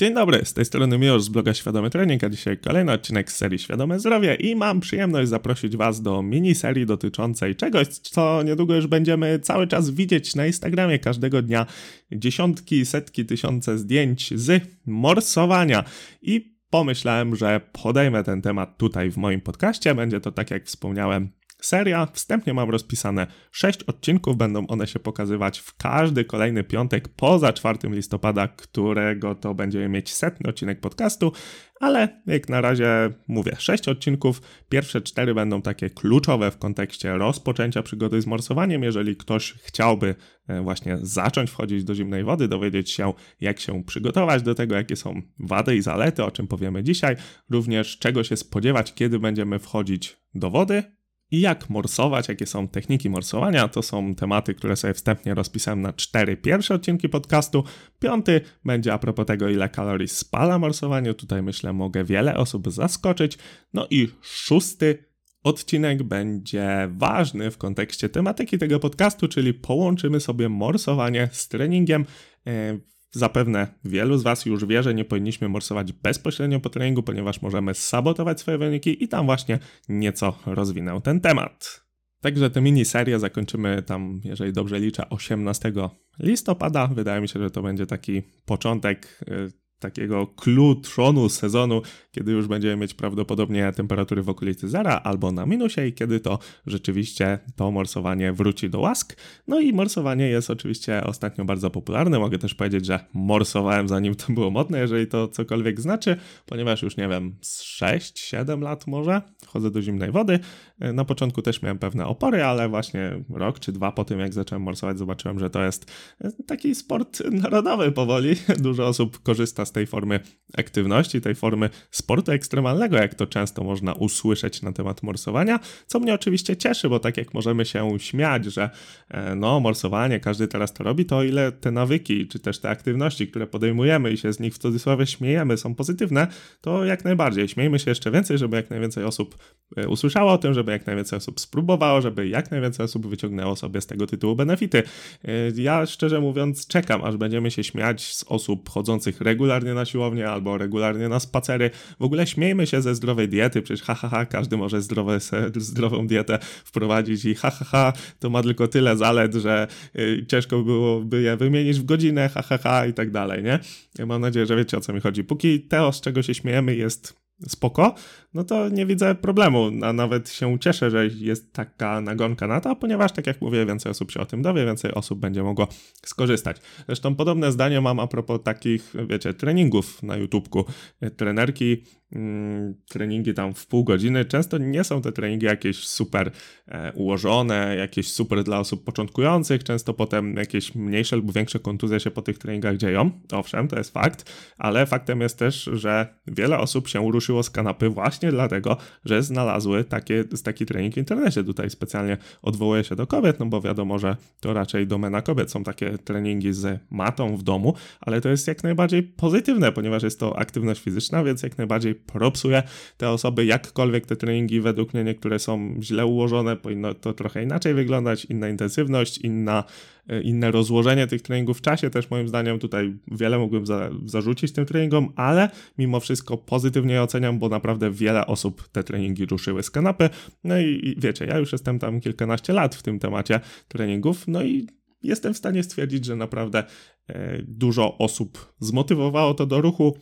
Dzień dobry, z tej strony Miłosz z bloga Świadomy Trening, a dzisiaj kolejny odcinek z serii Świadome Zdrowie i mam przyjemność zaprosić Was do miniserii dotyczącej czegoś, co niedługo już będziemy cały czas widzieć na Instagramie każdego dnia. Dziesiątki, setki, tysiące zdjęć z morsowania i pomyślałem, że podejmę ten temat tutaj w moim podcaście. Będzie to, tak jak wspomniałem, seria. Wstępnie mam rozpisane 6 odcinków, będą one się pokazywać w każdy kolejny piątek poza 4 listopada, którego to będziemy mieć setny odcinek podcastu, ale jak na razie mówię, 6 odcinków. Pierwsze 4 będą takie kluczowe w kontekście rozpoczęcia przygody z morsowaniem. Jeżeli ktoś chciałby e, właśnie zacząć wchodzić do zimnej wody, dowiedzieć się, jak się przygotować do tego, jakie są wady i zalety, o czym powiemy dzisiaj, również czego się spodziewać, kiedy będziemy wchodzić do wody, i jak morsować, jakie są techniki morsowania. To są tematy, które sobie wstępnie rozpisałem na cztery pierwsze odcinki podcastu. Piąty będzie a propos tego, ile kalorii spala morsowanie. Tutaj myślę, mogę wiele osób zaskoczyć. No i szósty odcinek będzie ważny w kontekście tematyki tego podcastu, czyli połączymy sobie morsowanie z treningiem. Zapewne wielu z Was już wie, że nie powinniśmy morsować bezpośrednio po treningu, ponieważ możemy sabotować swoje wyniki i tam właśnie nieco rozwinę ten temat. Także tę miniserię zakończymy tam, jeżeli dobrze liczę, 18 listopada. Wydaje mi się, że to będzie taki początek y, takiego clue trzonu sezonu, kiedy już będziemy mieć prawdopodobnie temperatury w okolicy zera albo na minusie i kiedy to rzeczywiście to morsowanie wróci do łask. No i morsowanie jest oczywiście ostatnio bardzo popularne. Mogę też powiedzieć, że morsowałem zanim to było modne, jeżeli to cokolwiek znaczy, ponieważ już nie wiem, z 6-7 lat może chodzę do zimnej wody. Na początku też miałem pewne opory, ale właśnie rok czy dwa po tym, jak zacząłem morsować, zobaczyłem, że to jest taki sport narodowy powoli. Dużo osób korzysta z tej formy aktywności, tej formy sportu ekstremalnego, jak to często można usłyszeć na temat morsowania, co mnie oczywiście cieszy, bo tak jak możemy się śmiać, że e, no, morsowanie, każdy teraz to robi, to o ile te nawyki, czy też te aktywności, które podejmujemy i się z nich w cudzysłowie śmiejemy, są pozytywne, to jak najbardziej. Śmiejmy się jeszcze więcej, żeby jak najwięcej osób e, usłyszało o tym, żeby jak najwięcej osób spróbowało, żeby jak najwięcej osób wyciągnęło sobie z tego tytułu benefity. E, ja szczerze mówiąc czekam, aż będziemy się śmiać z osób chodzących regularnie na siłownię albo regularnie na spacery, w ogóle śmiejmy się ze zdrowej diety, przecież ha, ha, ha każdy może zdrowe, zdrową dietę wprowadzić i ha, ha, ha, to ma tylko tyle zalet, że y, ciężko byłoby je wymienić w godzinę, ha, ha, ha i tak dalej, nie? Ja mam nadzieję, że wiecie o co mi chodzi. Póki to, z czego się śmiejemy jest spoko, no to nie widzę problemu, a nawet się cieszę, że jest taka nagonka na to, ponieważ tak jak mówię, więcej osób się o tym dowie, więcej osób będzie mogło skorzystać. Zresztą podobne zdanie mam a propos takich, wiecie, treningów na YouTubeku. Trenerki Mm, treningi tam w pół godziny. Często nie są te treningi jakieś super e, ułożone, jakieś super dla osób początkujących. Często potem jakieś mniejsze lub większe kontuzje się po tych treningach dzieją. Owszem, to jest fakt, ale faktem jest też, że wiele osób się ruszyło z kanapy właśnie dlatego, że znalazły takie, taki trening w internecie. Tutaj specjalnie odwołuję się do kobiet, no bo wiadomo, że to raczej domena kobiet są takie treningi z matą w domu, ale to jest jak najbardziej pozytywne, ponieważ jest to aktywność fizyczna, więc jak najbardziej propsuje te osoby, jakkolwiek te treningi według mnie niektóre są źle ułożone, powinno to trochę inaczej wyglądać, inna intensywność, inna, inne rozłożenie tych treningów w czasie. Też moim zdaniem tutaj wiele mógłbym za, zarzucić tym treningom, ale mimo wszystko pozytywnie oceniam, bo naprawdę wiele osób te treningi ruszyły z kanapy, no i, i wiecie, ja już jestem tam kilkanaście lat w tym temacie treningów, no i jestem w stanie stwierdzić, że naprawdę e, dużo osób zmotywowało to do ruchu,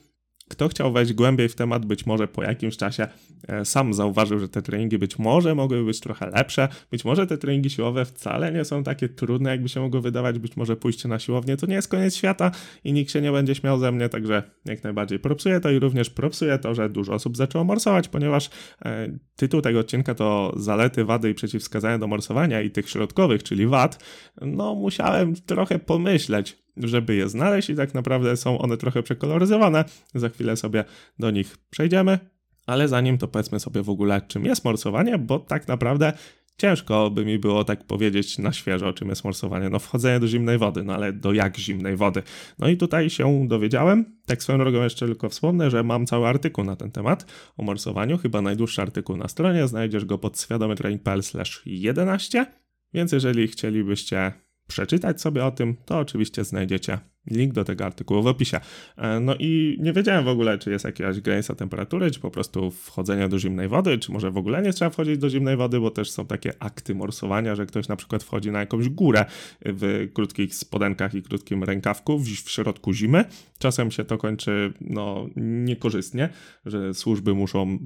kto chciał wejść głębiej w temat, być może po jakimś czasie e, sam zauważył, że te treningi być może mogły być trochę lepsze, być może te treningi siłowe wcale nie są takie trudne, jakby się mogło wydawać, być może pójście na siłownię to nie jest koniec świata i nikt się nie będzie śmiał ze mnie, także jak najbardziej propsuję to i również propsuję to, że dużo osób zaczęło morsować, ponieważ e, tytuł tego odcinka to zalety, wady i przeciwwskazania do morsowania i tych środkowych, czyli wad, no musiałem trochę pomyśleć, żeby je znaleźć i tak naprawdę są one trochę przekoloryzowane. Za chwilę sobie do nich przejdziemy. Ale zanim to powiedzmy sobie w ogóle, czym jest morsowanie, bo tak naprawdę ciężko by mi było tak powiedzieć na świeżo, czym jest morsowanie. No wchodzenie do zimnej wody, no ale do jak zimnej wody. No i tutaj się dowiedziałem, tak swoją drogą jeszcze tylko wspomnę, że mam cały artykuł na ten temat o morsowaniu, chyba najdłuższy artykuł na stronie, znajdziesz go pod świadomytraining.pl 11, więc jeżeli chcielibyście przeczytać sobie o tym, to oczywiście znajdziecie Link do tego artykułu w opisie. E, no i nie wiedziałem w ogóle, czy jest jakaś granica temperatury, czy po prostu wchodzenia do zimnej wody, czy może w ogóle nie trzeba wchodzić do zimnej wody, bo też są takie akty morsowania, że ktoś na przykład wchodzi na jakąś górę w krótkich spodenkach i krótkim rękawku w, w środku zimy. Czasem się to kończy no, niekorzystnie, że służby muszą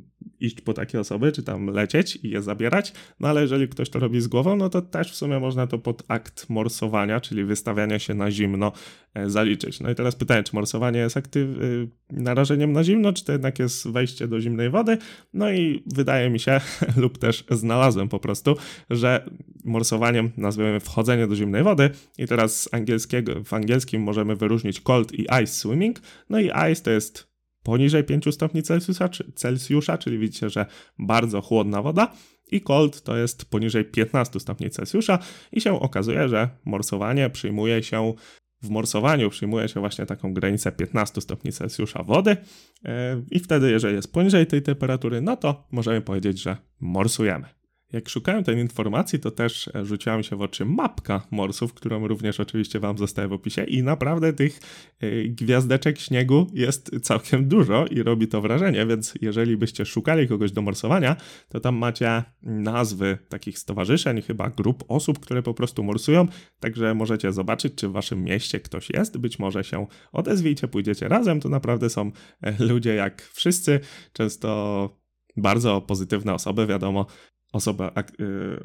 iść po takie osoby, czy tam lecieć i je zabierać, no ale jeżeli ktoś to robi z głową, no to też w sumie można to pod akt morsowania, czyli wystawiania się na zimno e, zaliczyć. No i teraz pytanie, czy morsowanie jest aktyw, y, narażeniem na zimno, czy to jednak jest wejście do zimnej wody? No i wydaje mi się, lub też znalazłem po prostu, że morsowaniem nazywamy wchodzenie do zimnej wody i teraz z angielskiego, w angielskim możemy wyróżnić cold i ice swimming. No i ice to jest poniżej 5 stopni Celsjusza, Celsjusza, czyli widzicie, że bardzo chłodna woda i cold to jest poniżej 15 stopni Celsjusza i się okazuje, że morsowanie przyjmuje się w morsowaniu przyjmuje się właśnie taką granicę 15 stopni Celsjusza wody e, i wtedy, jeżeli jest poniżej tej temperatury, no to możemy powiedzieć, że morsujemy. Jak szukałem tej informacji, to też e, rzuciła mi się w oczy mapka morsów, którą również oczywiście Wam zostawię w opisie i naprawdę tych e, gwiazdeczek śniegu jest całkiem dużo i robi to wrażenie, więc jeżeli byście szukali kogoś do morsowania, to tam macie nazwy takich stowarzyszeń, chyba grup osób, które po prostu morsują, także możecie zobaczyć, czy w Waszym mieście ktoś jest, być może się odezwijcie, pójdziecie razem, to naprawdę są e, ludzie jak wszyscy, często bardzo pozytywne osoby, wiadomo, osoby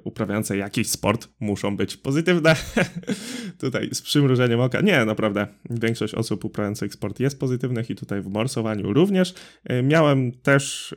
uprawiające jakiś sport muszą być pozytywne. tutaj z przymrużeniem oka. Nie, naprawdę. Większość osób uprawiających sport jest pozytywnych i tutaj w morsowaniu również. Y, miałem też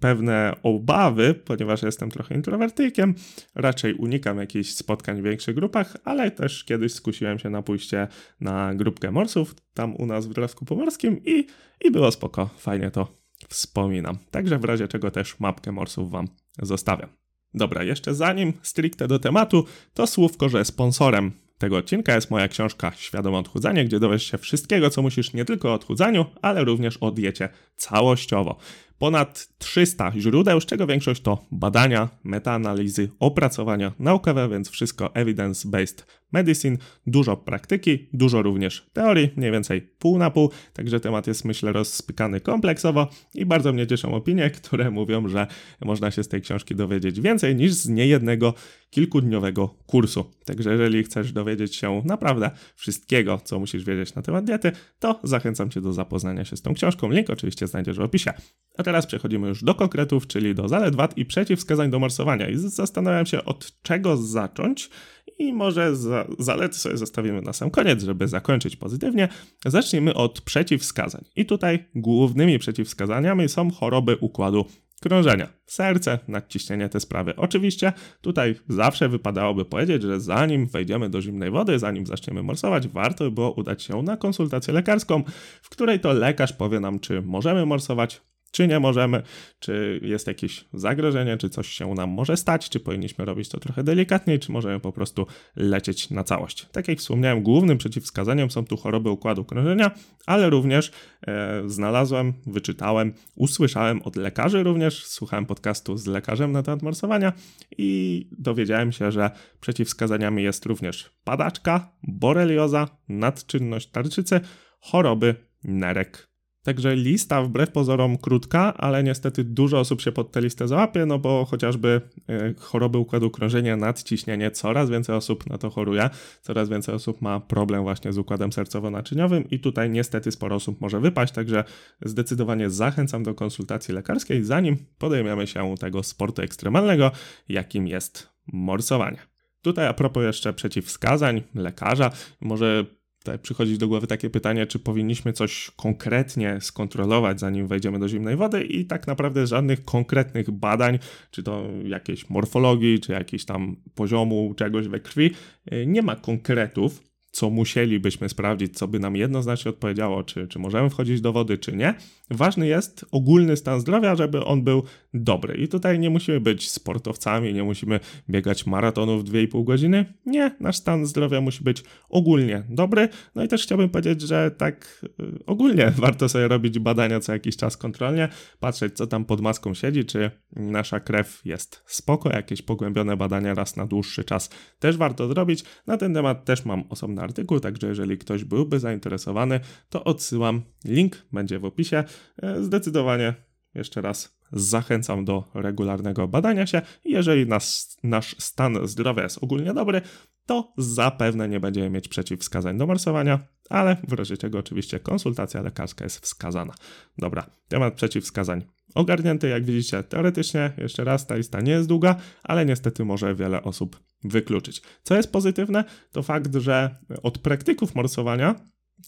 pewne obawy, ponieważ jestem trochę introwertykiem. Raczej unikam jakichś spotkań w większych grupach, ale też kiedyś skusiłem się na pójście na grupkę morsów tam u nas w Drawsku Pomorskim i, i było spoko. Fajnie to wspominam. Także w razie czego też mapkę morsów Wam zostawiam. Dobra, jeszcze zanim stricte do tematu, to słówko, że sponsorem tego odcinka jest moja książka Świadome Odchudzanie, gdzie dowiesz się wszystkiego, co musisz nie tylko o odchudzaniu, ale również o diecie całościowo. Ponad 300 źródeł, z czego większość to badania, metaanalizy, opracowania naukowe, więc wszystko evidence-based medicine, dużo praktyki, dużo również teorii, mniej więcej pół na pół, także temat jest myślę rozpykany kompleksowo i bardzo mnie cieszą opinie, które mówią, że można się z tej książki dowiedzieć więcej niż z niejednego kilkudniowego kursu. Także jeżeli chcesz dowiedzieć się naprawdę wszystkiego, co musisz wiedzieć na temat diety, to zachęcam Cię do zapoznania się z tą książką. Link oczywiście znajdziesz w opisie. A teraz przechodzimy już do konkretów, czyli do zalet, wad i przeciwwskazań do morsowania. I zastanawiam się, od czego zacząć i może za, zalety sobie zostawimy na sam koniec, żeby zakończyć pozytywnie. Zacznijmy od przeciwwskazań. I tutaj głównymi przeciwwskazaniami są choroby układu krążenia. Serce, nadciśnienie, te sprawy. Oczywiście tutaj zawsze wypadałoby powiedzieć, że zanim wejdziemy do zimnej wody, zanim zaczniemy morsować, warto by było udać się na konsultację lekarską, w której to lekarz powie nam, czy możemy morsować, czy nie możemy, czy jest jakieś zagrożenie, czy coś się nam może stać, czy powinniśmy robić to trochę delikatniej, czy możemy po prostu lecieć na całość. Tak jak wspomniałem, głównym przeciwwskazaniem są tu choroby układu krążenia, ale również e, znalazłem, wyczytałem, usłyszałem od lekarzy również, słuchałem podcastu z lekarzem na temat morsowania i dowiedziałem się, że przeciwwskazaniami jest również padaczka, borelioza, nadczynność tarczycy, choroby nerek Także lista wbrew pozorom krótka, ale niestety dużo osób się pod tę listę załapie, no bo chociażby e, choroby układu krążenia, nadciśnienie, coraz więcej osób na to choruje, coraz więcej osób ma problem właśnie z układem sercowo-naczyniowym i tutaj niestety sporo osób może wypaść, także zdecydowanie zachęcam do konsultacji lekarskiej, zanim podejmiemy się tego sportu ekstremalnego, jakim jest morsowanie. Tutaj a propos jeszcze przeciwwskazań lekarza, może tutaj przychodzi do głowy takie pytanie, czy powinniśmy coś konkretnie skontrolować, zanim wejdziemy do zimnej wody i tak naprawdę żadnych konkretnych badań, czy to jakiejś morfologii, czy jakiś tam poziomu czegoś we krwi, y, nie ma konkretów, co musielibyśmy sprawdzić, co by nam jednoznacznie odpowiedziało, czy, czy możemy wchodzić do wody, czy nie. Ważny jest ogólny stan zdrowia, żeby on był dobry. I tutaj nie musimy być sportowcami, nie musimy biegać maratonów 2,5 godziny. Nie, nasz stan zdrowia musi być ogólnie dobry. No i też chciałbym powiedzieć, że tak y, ogólnie warto sobie robić badania co jakiś czas kontrolnie, patrzeć, co tam pod maską siedzi, czy nasza krew jest spoko, jakieś pogłębione badania raz na dłuższy czas też warto zrobić. Na ten temat też mam osobne fajny artykuł, także jeżeli ktoś byłby zainteresowany, to odsyłam. Link będzie w opisie. E, zdecydowanie jeszcze raz zachęcam do regularnego badania się. Jeżeli nas, nasz stan zdrowia jest ogólnie dobry, to zapewne nie będziemy mieć przeciwwskazań do morsowania, ale w razie czego oczywiście konsultacja lekarska jest wskazana. Dobra, temat przeciwwskazań ogarnięty, jak widzicie, teoretycznie, jeszcze raz, ta lista nie jest długa, ale niestety może wiele osób wykluczyć. Co jest pozytywne, to fakt, że od praktyków morsowania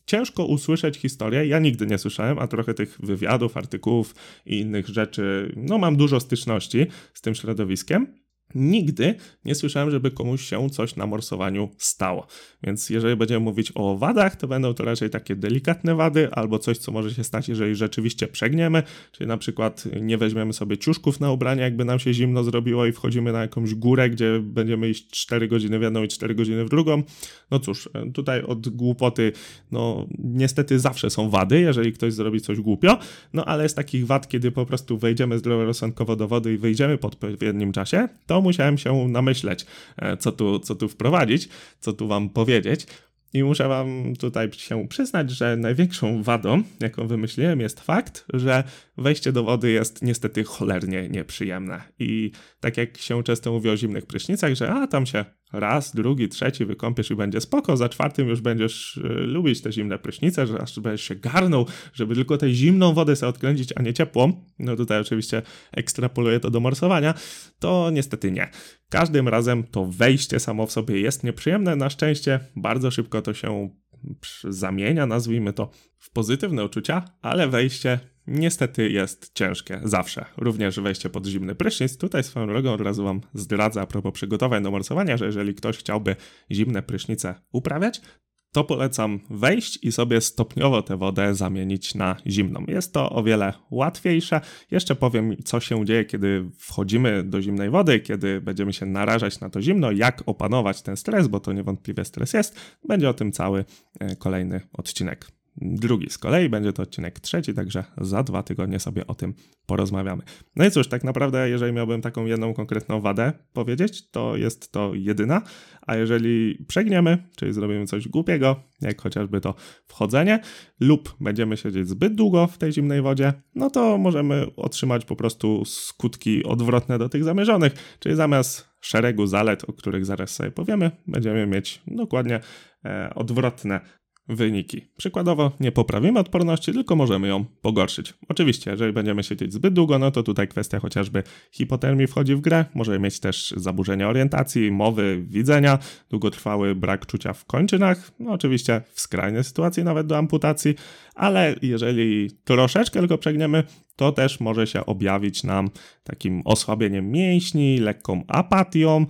ciężko usłyszeć historię. Ja nigdy nie słyszałem, a trochę tych wywiadów, artykułów i innych rzeczy, no mam dużo styczności z tym środowiskiem. Nigdy nie słyszałem, żeby komuś się coś na morsowaniu stało. Więc jeżeli będziemy mówić o wadach, to będą to raczej takie delikatne wady albo coś, co może się stać, jeżeli rzeczywiście przegniemy, czyli na przykład nie weźmiemy sobie ciuszków na ubranie, jakby nam się zimno zrobiło i wchodzimy na jakąś górę, gdzie będziemy iść 4 godziny w jedną i 4 godziny w drugą. No cóż, tutaj od głupoty, no niestety zawsze są wady, jeżeli ktoś zrobi coś głupio, no ale z takich wad, kiedy po prostu wejdziemy zdroworozsądkowo do wody i wyjdziemy po odpowiednim czasie, to musiałem się namyśleć, e, co tu, co tu wprowadzić, co tu wam powiedzieć. I muszę wam tutaj się przyznać, że największą wadą, jaką wymyśliłem, jest fakt, że wejście do wody jest niestety cholernie nieprzyjemne. I tak jak się często mówi o zimnych prysznicach, że a tam się raz, drugi, trzeci wykąpiesz i będzie spoko, za czwartym już będziesz y, lubić te zimne prysznice, że aż będziesz się garnął, żeby tylko tę zimną wodę sobie odkręcić, a nie ciepłą. No tutaj oczywiście ekstrapoluję to do morsowania. To niestety nie. Każdym razem to wejście samo w sobie jest nieprzyjemne. Na szczęście bardzo szybko to się zamienia, nazwijmy to, w pozytywne uczucia, ale wejście niestety jest ciężkie, zawsze. Również wejście pod zimny prysznic. Tutaj swoją drogą od razu Wam zdradzę a propos przygotowań do morsowania, że jeżeli ktoś chciałby zimne prysznice uprawiać, to polecam wejść i sobie stopniowo tę wodę zamienić na zimną. Jest to o wiele łatwiejsze. Jeszcze powiem, co się dzieje, kiedy wchodzimy do zimnej wody, kiedy będziemy się narażać na to zimno, jak opanować ten stres, bo to niewątpliwie stres jest. Będzie o tym cały e, kolejny odcinek. Drugi z kolei będzie to odcinek trzeci, także za dwa tygodnie sobie o tym porozmawiamy. No i cóż, tak naprawdę, jeżeli miałbym taką jedną konkretną wadę powiedzieć, to jest to jedyna, a jeżeli przegniemy, czyli zrobimy coś głupiego, jak chociażby to wchodzenie, lub będziemy siedzieć zbyt długo w tej zimnej wodzie, no to możemy otrzymać po prostu skutki odwrotne do tych zamierzonych, czyli zamiast szeregu zalet, o których zaraz sobie powiemy, będziemy mieć dokładnie e, odwrotne wyniki. Przykładowo nie poprawimy odporności, tylko możemy ją pogorszyć. Oczywiście, jeżeli będziemy siedzieć zbyt długo, no to tutaj kwestia chociażby hipotermii wchodzi w grę. Możemy mieć też zaburzenia orientacji, mowy, widzenia, długotrwały brak czucia w kończynach, no oczywiście w skrajnej sytuacji nawet do amputacji, ale jeżeli troszeczkę tylko przegniemy, to też może się objawić nam takim osłabieniem mięśni, lekką apatią,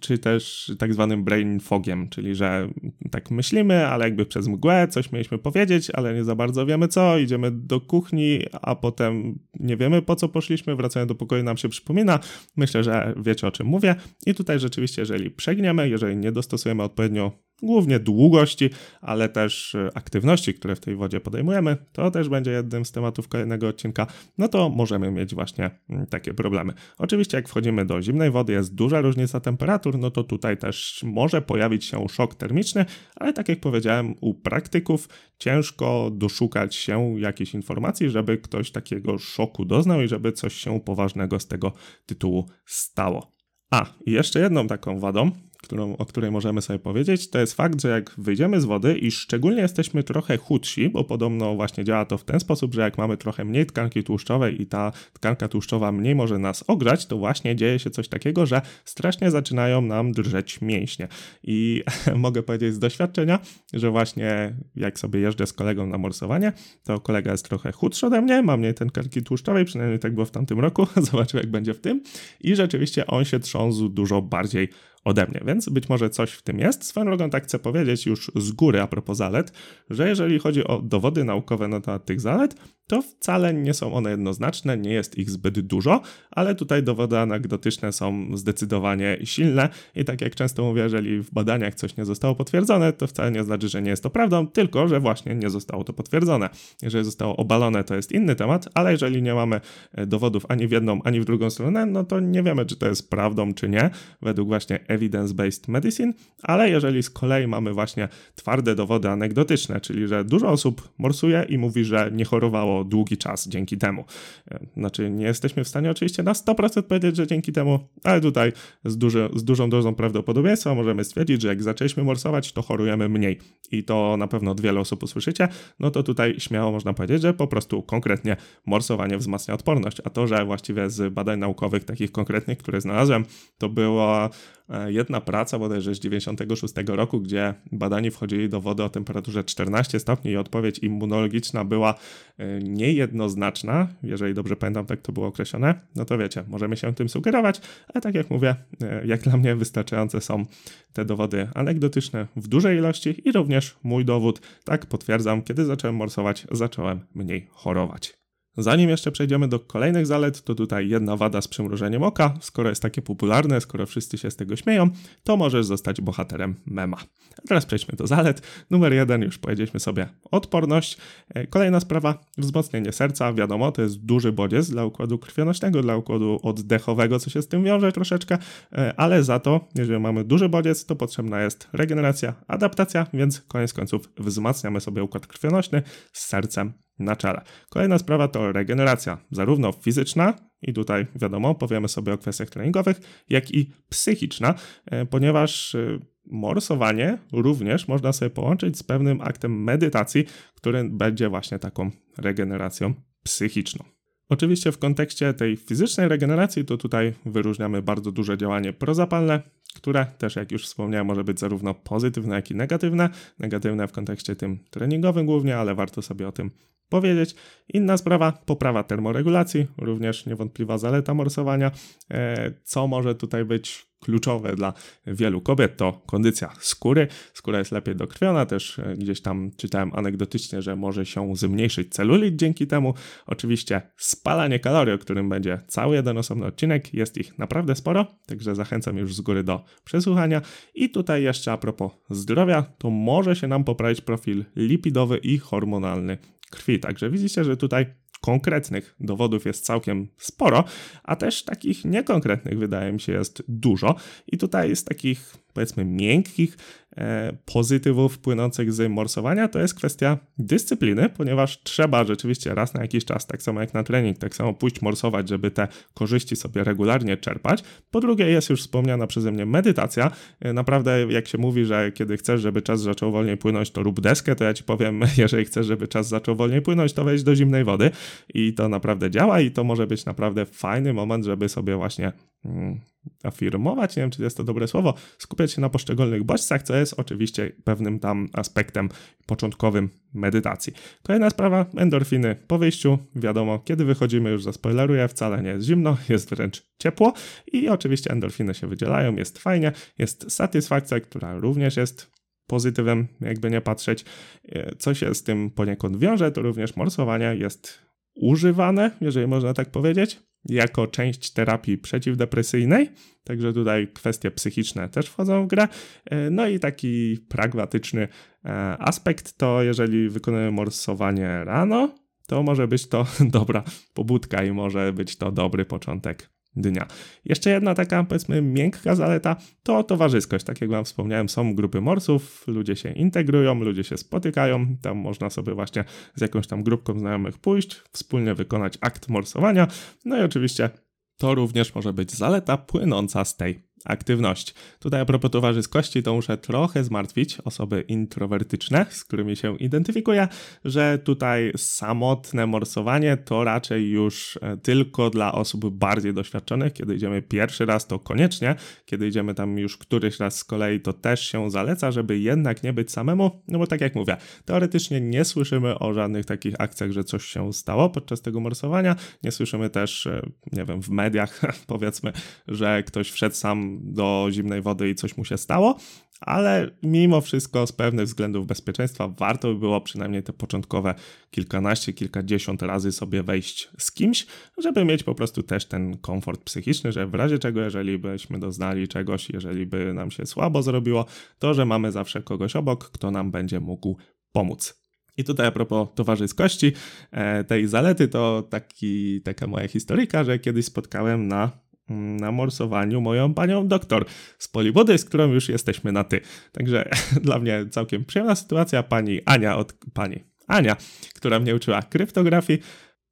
czy też tak zwanym brain fogiem, czyli że tak myślimy, ale jakby przez mgłę coś mieliśmy powiedzieć, ale nie za bardzo wiemy co, idziemy do kuchni, a potem nie wiemy po co poszliśmy, wracając do pokoju nam się przypomina. Myślę, że wiecie o czym mówię. I tutaj rzeczywiście, jeżeli przegniemy, jeżeli nie dostosujemy odpowiednio głównie długości, ale też aktywności, które w tej wodzie podejmujemy, to też będzie jednym z tematów kolejnego odcinka, no to możemy mieć właśnie takie problemy. Oczywiście jak wchodzimy do zimnej wody, jest duża różnica temperatur, no to tutaj też może pojawić się szok termiczny, ale tak jak powiedziałem, u praktyków ciężko doszukać się jakiejś informacji, żeby ktoś takiego szoku doznał i żeby coś się poważnego z tego tytułu stało. A, i jeszcze jedną taką wadą, którą, o której możemy sobie powiedzieć, to jest fakt, że jak wyjdziemy z wody i szczególnie jesteśmy trochę chudsi, bo podobno właśnie działa to w ten sposób, że jak mamy trochę mniej tkanki tłuszczowej i ta tkanka tłuszczowa mniej może nas ogrzać, to właśnie dzieje się coś takiego, że strasznie zaczynają nam drżeć mięśnie. I mogę powiedzieć z doświadczenia, że właśnie jak sobie jeżdżę z kolegą na morsowanie, to kolega jest trochę chudszy ode mnie, ma mniej tkanki tłuszczowej, przynajmniej tak było w tamtym roku, zobaczył jak będzie w tym i rzeczywiście on się trząsł dużo bardziej ode mnie, więc być może coś w tym jest. Swoją drogą tak chcę powiedzieć już z góry a propos zalet, że jeżeli chodzi o dowody naukowe na temat tych zalet, to wcale nie są one jednoznaczne, nie jest ich zbyt dużo, ale tutaj dowody anegdotyczne są zdecydowanie silne i tak jak często mówię, jeżeli w badaniach coś nie zostało potwierdzone, to wcale nie znaczy, że nie jest to prawdą, tylko że właśnie nie zostało to potwierdzone. Jeżeli zostało obalone, to jest inny temat, ale jeżeli nie mamy e, dowodów ani w jedną, ani w drugą stronę, no to nie wiemy, czy to jest prawdą, czy nie, według właśnie evidence-based medicine, ale jeżeli z kolei mamy właśnie twarde dowody anegdotyczne, czyli że dużo osób morsuje i mówi, że nie chorowało długi czas dzięki temu. E, znaczy, nie jesteśmy w stanie oczywiście na 100% powiedzieć, że dzięki temu, ale tutaj z, duży, z dużą dozą prawdopodobieństwa możemy stwierdzić, że jak zaczęliśmy morsować, to chorujemy mniej. I to na pewno od wielu osób usłyszycie, no to tutaj śmiało można powiedzieć, że po prostu konkretnie morsowanie wzmacnia odporność. A to, że właściwie z badań naukowych, takich konkretnych, które znalazłem, to była E, jedna praca bodajże z 96 roku, gdzie badani wchodzili do wody o temperaturze 14 stopni i odpowiedź immunologiczna była e, niejednoznaczna, jeżeli dobrze pamiętam, tak to było określone, no to wiecie, możemy się tym sugerować, ale tak jak mówię, e, jak dla mnie wystarczające są te dowody anegdotyczne w dużej ilości i również mój dowód, tak potwierdzam, kiedy zacząłem morsować, zacząłem mniej chorować. Zanim jeszcze przejdziemy do kolejnych zalet, to tutaj jedna wada z przymrużeniem oka. Skoro jest takie popularne, skoro wszyscy się z tego śmieją, to możesz zostać bohaterem mema. A teraz przejdźmy do zalet. Numer jeden, już powiedzieliśmy sobie odporność. E, kolejna sprawa, wzmocnienie serca. Wiadomo, to jest duży bodziec dla układu krwionośnego, dla układu oddechowego, co się z tym wiąże troszeczkę, e, ale za to, jeżeli mamy duży bodziec, to potrzebna jest regeneracja, adaptacja, więc koniec końców wzmacniamy sobie układ krwionośny z sercem na czele. Kolejna sprawa to regeneracja, zarówno fizyczna, i tutaj wiadomo, powiemy sobie o kwestiach treningowych, jak i psychiczna, e, ponieważ e, morsowanie również można sobie połączyć z pewnym aktem medytacji, który będzie właśnie taką regeneracją psychiczną. Oczywiście w kontekście tej fizycznej regeneracji to tutaj wyróżniamy bardzo duże działanie prozapalne, które też jak już wspomniałem może być zarówno pozytywne, jak i negatywne. Negatywne w kontekście tym treningowym głównie, ale warto sobie o tym powiedzieć. Inna sprawa, poprawa termoregulacji, również niewątpliwa zaleta morsowania. E, co może tutaj być kluczowe dla wielu kobiet to kondycja skóry. Skóra jest lepiej dokrwiona, też e, gdzieś tam czytałem anegdotycznie, że może się zmniejszyć celulit dzięki temu. Oczywiście spalanie kalorii, o którym będzie cały jeden osobny odcinek, jest ich naprawdę sporo, także zachęcam już z góry do przesłuchania. I tutaj jeszcze a propos zdrowia, to może się nam poprawić profil lipidowy i hormonalny krwi. Także widzicie, że tutaj konkretnych dowodów jest całkiem sporo, a też takich niekonkretnych wydaje mi się jest dużo. I tutaj z takich powiedzmy miękkich e, pozytywów płynących z morsowania, to jest kwestia dyscypliny, ponieważ trzeba rzeczywiście raz na jakiś czas, tak samo jak na trening, tak samo pójść morsować, żeby te korzyści sobie regularnie czerpać. Po drugie jest już wspomniana przeze mnie medytacja. E, naprawdę jak się mówi, że kiedy chcesz, żeby czas zaczął wolniej płynąć, to rób deskę, to ja ci powiem, jeżeli chcesz, żeby czas zaczął wolniej płynąć, to wejdź do zimnej wody i to naprawdę działa i to może być naprawdę fajny moment, żeby sobie właśnie mm, afirmować, nie wiem czy jest to dobre słowo, skupiać się na poszczególnych bodźcach, co jest oczywiście pewnym tam aspektem początkowym medytacji. Kolejna sprawa, endorfiny po wyjściu, wiadomo, kiedy wychodzimy, już zaspoileruję, wcale nie jest zimno, jest wręcz ciepło i oczywiście endorfiny się wydzielają, jest fajnie, jest satysfakcja, która również jest pozytywem, jakby nie patrzeć. E, co się z tym poniekąd wiąże, to również morsowanie jest używane, jeżeli można tak powiedzieć jako część terapii przeciwdepresyjnej, także tutaj kwestie psychiczne też wchodzą w grę. E, no i taki pragmatyczny e, aspekt to jeżeli wykonujemy morsowanie rano, to może być to dobra pobudka i może być to dobry początek dnia. Jeszcze jedna taka, powiedzmy, miękka zaleta to towarzyskość. Tak jak Wam wspomniałem, są grupy morsów, ludzie się integrują, ludzie się spotykają. Tam można sobie właśnie z jakąś tam grupką znajomych pójść, wspólnie wykonać akt morsowania. No i oczywiście to również może być zaleta płynąca z tej aktywność. Tutaj a propos towarzyskości, to muszę trochę zmartwić osoby introwertyczne, z którymi się identyfikuję, że tutaj samotne morsowanie to raczej już e, tylko dla osób bardziej doświadczonych. Kiedy idziemy pierwszy raz, to koniecznie. Kiedy idziemy tam już któryś raz z kolei, to też się zaleca, żeby jednak nie być samemu, no bo tak jak mówię, teoretycznie nie słyszymy o żadnych takich akcjach, że coś się stało podczas tego morsowania. Nie słyszymy też, e, nie wiem, w mediach powiedzmy, że ktoś wszedł sam do zimnej wody i coś mu się stało, ale mimo wszystko z pewnych względów bezpieczeństwa warto by było przynajmniej te początkowe kilkanaście, kilkadziesiąt razy sobie wejść z kimś, żeby mieć po prostu też ten komfort psychiczny, że w razie czego, jeżeli byśmy doznali czegoś, jeżeli by nam się słabo zrobiło, to że mamy zawsze kogoś obok, kto nam będzie mógł pomóc. I tutaj a propos towarzyskości, e, tej zalety, to taki, taka moja historyka, że kiedyś spotkałem na, na morsowaniu moją panią doktor z Poliwody, z którą już jesteśmy na ty. Także dla mnie całkiem przyjemna sytuacja. Pani Ania od pani Ania, która mnie uczyła kryptografii,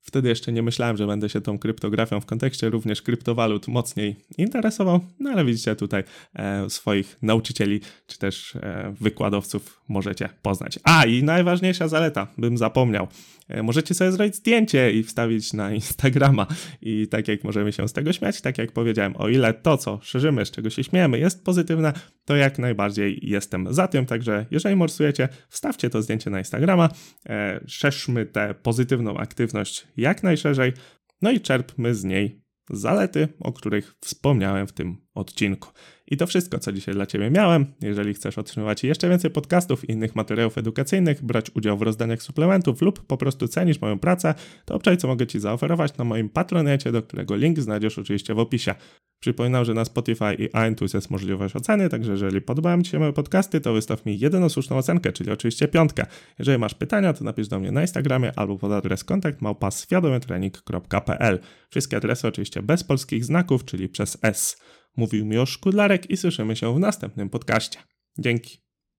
Wtedy jeszcze nie myślałem, że będę się tą kryptografią w kontekście również kryptowalut mocniej interesował, no ale widzicie tutaj e, swoich nauczycieli czy też e, wykładowców możecie poznać. A i najważniejsza zaleta, bym zapomniał. E, możecie sobie zrobić zdjęcie i wstawić na Instagrama. I tak jak możemy się z tego śmiać, tak jak powiedziałem, o ile to, co szerzymy, z czego się śmiejemy, jest pozytywne, to jak najbardziej jestem za tym. Także jeżeli morsujecie, wstawcie to zdjęcie na Instagrama, e, szerzmy tę pozytywną aktywność jak najszerzej, no i czerpmy z niej zalety, o których wspomniałem w tym odcinku. I to wszystko, co dzisiaj dla Ciebie miałem. Jeżeli chcesz otrzymywać jeszcze więcej podcastów i innych materiałów edukacyjnych, brać udział w rozdaniach suplementów lub po prostu cenisz moją pracę, to obczaj, co mogę Ci zaoferować na moim patronecie, do którego link znajdziesz oczywiście w opisie. Przypominam, że na Spotify i iTunes jest możliwość oceny, także jeżeli podobają Ci się moje podcasty, to wystaw mi jedyną słuszną ocenkę, czyli oczywiście piątkę. Jeżeli masz pytania, to napisz do mnie na Instagramie albo pod adres kontakt małpa.świadomytrening.pl. Wszystkie adresy oczywiście bez polskich znaków, czyli przez S. Mówił mi o Szkudlarek i słyszymy się w następnym podcaście. Dzięki.